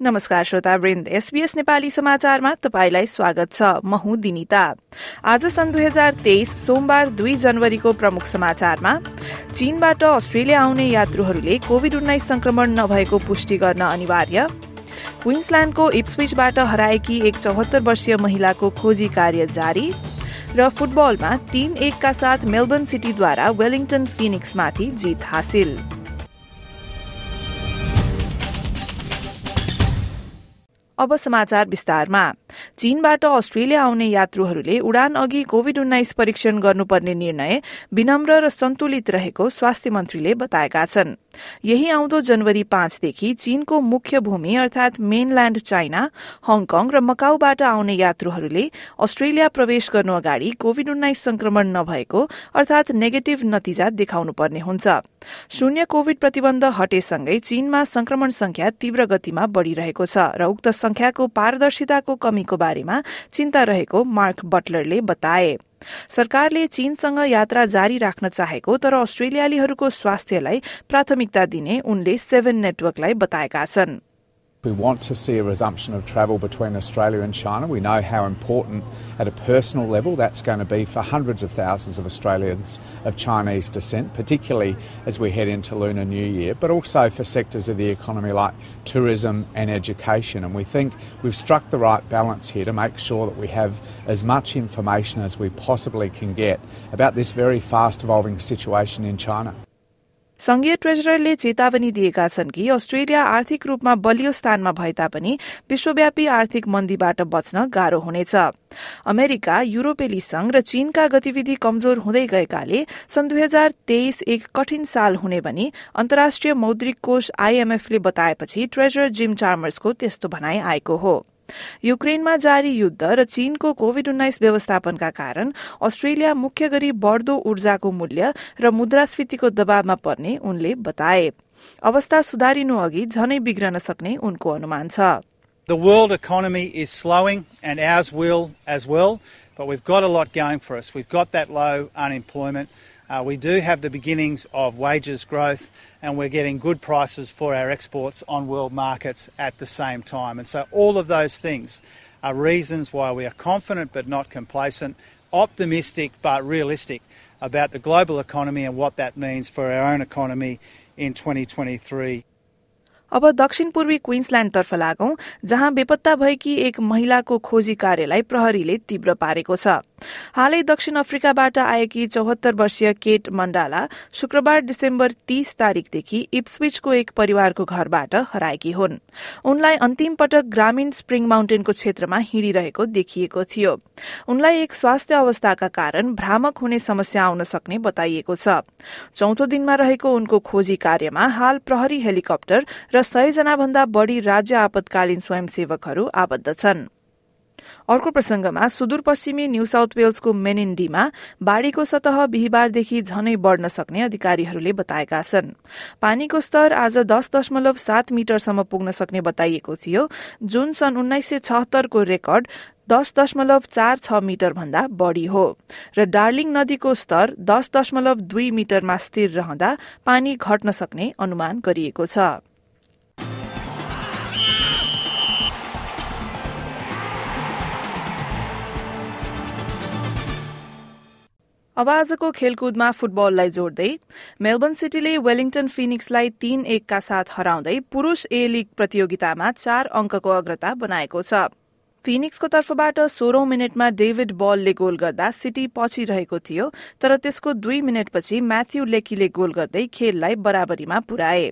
नमस्कार श्रोता वृन्द एसबीएस नेपाली समाचारमा तपाईलाई स्वागत छ। म हुँ दिनिता। आज सन् दुई हजार तेइस सोमबार दुई जनवरीको प्रमुख समाचारमा चीनबाट अस्ट्रेलिया आउने यात्रुहरूले कोविड उन्नाइस संक्रमण नभएको पुष्टि गर्न अनिवार्य। क्वीन्सल्याण्डको इप्सविचबाट हराएकी एक चौहत्तर वर्षीय महिलाको खोजी कार्य जारी र फुटबलमा तीन एकका साथ मेलबर्न सिटीद्वारा वेलिङटन फिनिक्समाथि जित हासिल। अब समाचार विस्तारमा। चीनबाट अस्ट्रेलिया आउने यात्रुहरूले उडान अघि कोविड उन्नाइस परीक्षण गर्नुपर्ने निर्णय विनम्र र सन्तुलित रहेको स्वास्थ्य मन्त्रीले बताएका छन्। यही आउँदो जनवरी पाँचदेखि चीनको मुख्य भूमि अर्थात मेनल्याण्ड चाइना हङकङ र मकाउबाट आउने यात्रुहरूले अस्ट्रेलिया प्रवेश गर्नु अगाडि कोविड उन्नाइस संक्रमण नभएको अर्थात नेगेटिभ नतिजा देखाउनु पर्ने हुन्छ। शून्य कोविड प्रतिबन्ध हटेसँगै चीनमा संक्रमण संख्या तीव्र गतिमा बढ़िरहेको छ र उक्त संख्याको पारदर्शिताको कमीको बारेमा चिन्ता रहेको मार्क बटलरले बताए। सरकारले चीनसँग यात्रा जारी राख्न चाहेको तर अस्ट्रेलियालीहरूको स्वास्थ्यलाई प्राथमिकता दिने उनले सेभेन नेटवर्कलाई बताएका छन्। We want to see a resumption of travel between Australia and China. We know how important, at a personal level, that's going to be for hundreds of thousands of Australians of Chinese descent, particularly as we head into Lunar New Year, but also for sectors of the economy like tourism and education. And we think we've struck the right balance here to make sure that we have as much information as we possibly can get about this very fast evolving situation in China. संघीय ट्रेजररले चेतावनी दिएका छन् कि Australia आर्थिक रूपमा बलियो स्थानमा भए तापनि विश्वव्यापी आर्थिक मन्दीबाट बच्न गाह्रो हुनेछ। अमेरिका युरोपेली संघ र चीनका गतिविधि कमजोर हुँदै गएकाले सन् दुई हजार तेइस एक कठिन साल हुने भनी अन्तर्राष्ट्रिय मौद्रिक कोष आईएमएफले बताएपछि ट्रेजरर जिम चार्मर्सको त्यस्तो भनाई आएको हो। युक्रेनमा जारी युद्ध र चीनको कोविड उन्नाइस व्यवस्थापनका कारण अस्ट्रेलिया मुख्य गरी बढ़दो ऊर्जाको मूल्य र मुद्रास्फीतिको दबावमा पर्ने उनले बताए अवस्था सुधारिनु अघि झनै बिग्रन सक्ने उनको अनुमान छ The world economy is slowing and ours will as well, but we've got a lot going for us. We've got that low unemployment. Uh, we do have the beginnings of wages growth and we're getting good prices for our exports on world markets at the same time. And so all of those things are reasons why we are confident but not complacent, optimistic but realistic about the global economy and what that means for our own economy in 2023. अब दक्षिण पूर्वी क्वीन्सल्याण्डतर्फ लागौं जहाँ बेपत्ता भएकी एक महिलाको खोजी कार्यलाई प्रहरीले तीव्र पारेको छ हालै दक्षिण अफ्रिकाबाट आएकी चौहत्तर वर्षीय केट मण्डाला शुक्रबार डिसेम्बर तीस तारीकदेखि इप्सविचको एक परिवारको घरबाट हराएकी हुन्। उनलाई अन्तिम पटक ग्रामीण स्प्रिङ माउन्टेनको क्षेत्रमा हिँडिरहेको देखिएको थियो। उनलाई एक स्वास्थ्य अवस्थाका कारण भ्रामक हुने समस्या आउन सक्ने बताइएको छ। चौथो दिनमा रहेको उनको खोजी कार्यमा हाल प्रहरी हेलिकप्टर र सयजना भन्दा बढ़ी राज्य आपतकालीन स्वयंसेवकहरू आबद्ध छन्। अर्को प्रसंगमा सुदूरपश्चिमी न्यू साउथ वेल्सको मेनिन्डीमा बाढ़ीको सतह बिहिबारदेखि झनै बढ़न सक्ने अधिकारीहरूले बताएका छन्। पानीको स्तर आज दस दशमलव सात मिटरसम्म पुग्न सक्ने बताइएको थियो। जुन सन् उन्नाइस सय छहत्तरको रेकर्ड दस दशमलव चार छ मिटर भन्दा बढ़ी हो र डार्लिङ नदीको स्तर दस दशमलव दुई मिटरमा स्थिर रहँदा पानी घट्न सक्ने अनुमान गरिएको छ। अब आजको खेलकुदमा फुटबललाई जोड्दै मेलबर्न सिटीले वेलिङटन फिनिक्सलाई तीन एकका साथ हराउँदै पुरूष ए लीग प्रतियोगितामा चार अंकको अग्रता बनाएको छ। फिनिक्सको तर्फबाट सोह्रौं मिनटमा डेभिड बलले गोल गर्दा सिटी पछि रहेको थियो तर त्यसको दुई मिनटपछि म्याथ्यू लेकीले गोल गर्दै खेललाई बराबरीमा पुर्याए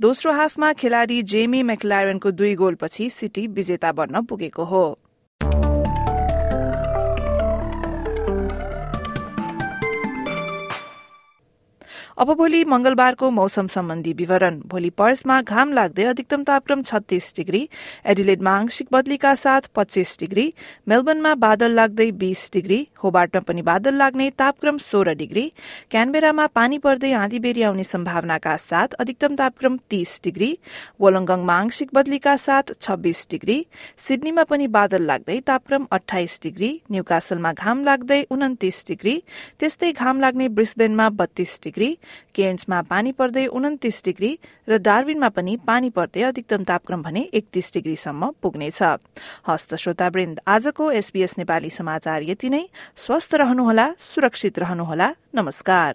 दोस्रो हाफमा खेलाड़ी जेमी मैकल्यारनको दुई गोलपछि सिटी विजेता बन्न पुगेको हो। अब भोलि मंगलबारको मौसम सम्बन्धी विवरण। भोलि पर्समा घाम लाग्दै अधिकतम तापक्रम छत्तीस डिग्री एडिलेडमा आंशिक बदलीका साथ पच्चीस डिग्री मेलबर्नमा बादल लाग्दै बीस डिग्री होबार्टमा पनि बादल लाग्ने तापक्रम सोह्र डिग्री क्यानबेरामा पानी पर्दै आँधी बेरी आउने सम्भावनाका साथ अधिकतम तापक्रम तीस डिग्री वोलंगङमा आंशिक बदलीका साथ छब्बीस डिग्री सिडनीमा पनि बादल लाग्दै तापक्रम अठाइस डिग्री न्यूकासलमा घाम लाग्दै उन्तिस डिग्री त्यस्तै घाम लाग्ने ब्रिस्बेनमा बत्तीस डिग्री केन्समा पानी पर्दै उन्तिस डिग्री र डार्विनमा पनि पानी पर्दै अधिकतम तापक्रम भने एकतीस डिग्रीसम्म पुग्नेछ। हस्त श्रोतावृन्द आजको एसबीएस नेपाली समाचार यति नै। स्वस्थ रहनुहोला सुरक्षित रहनुहोला। नमस्कार।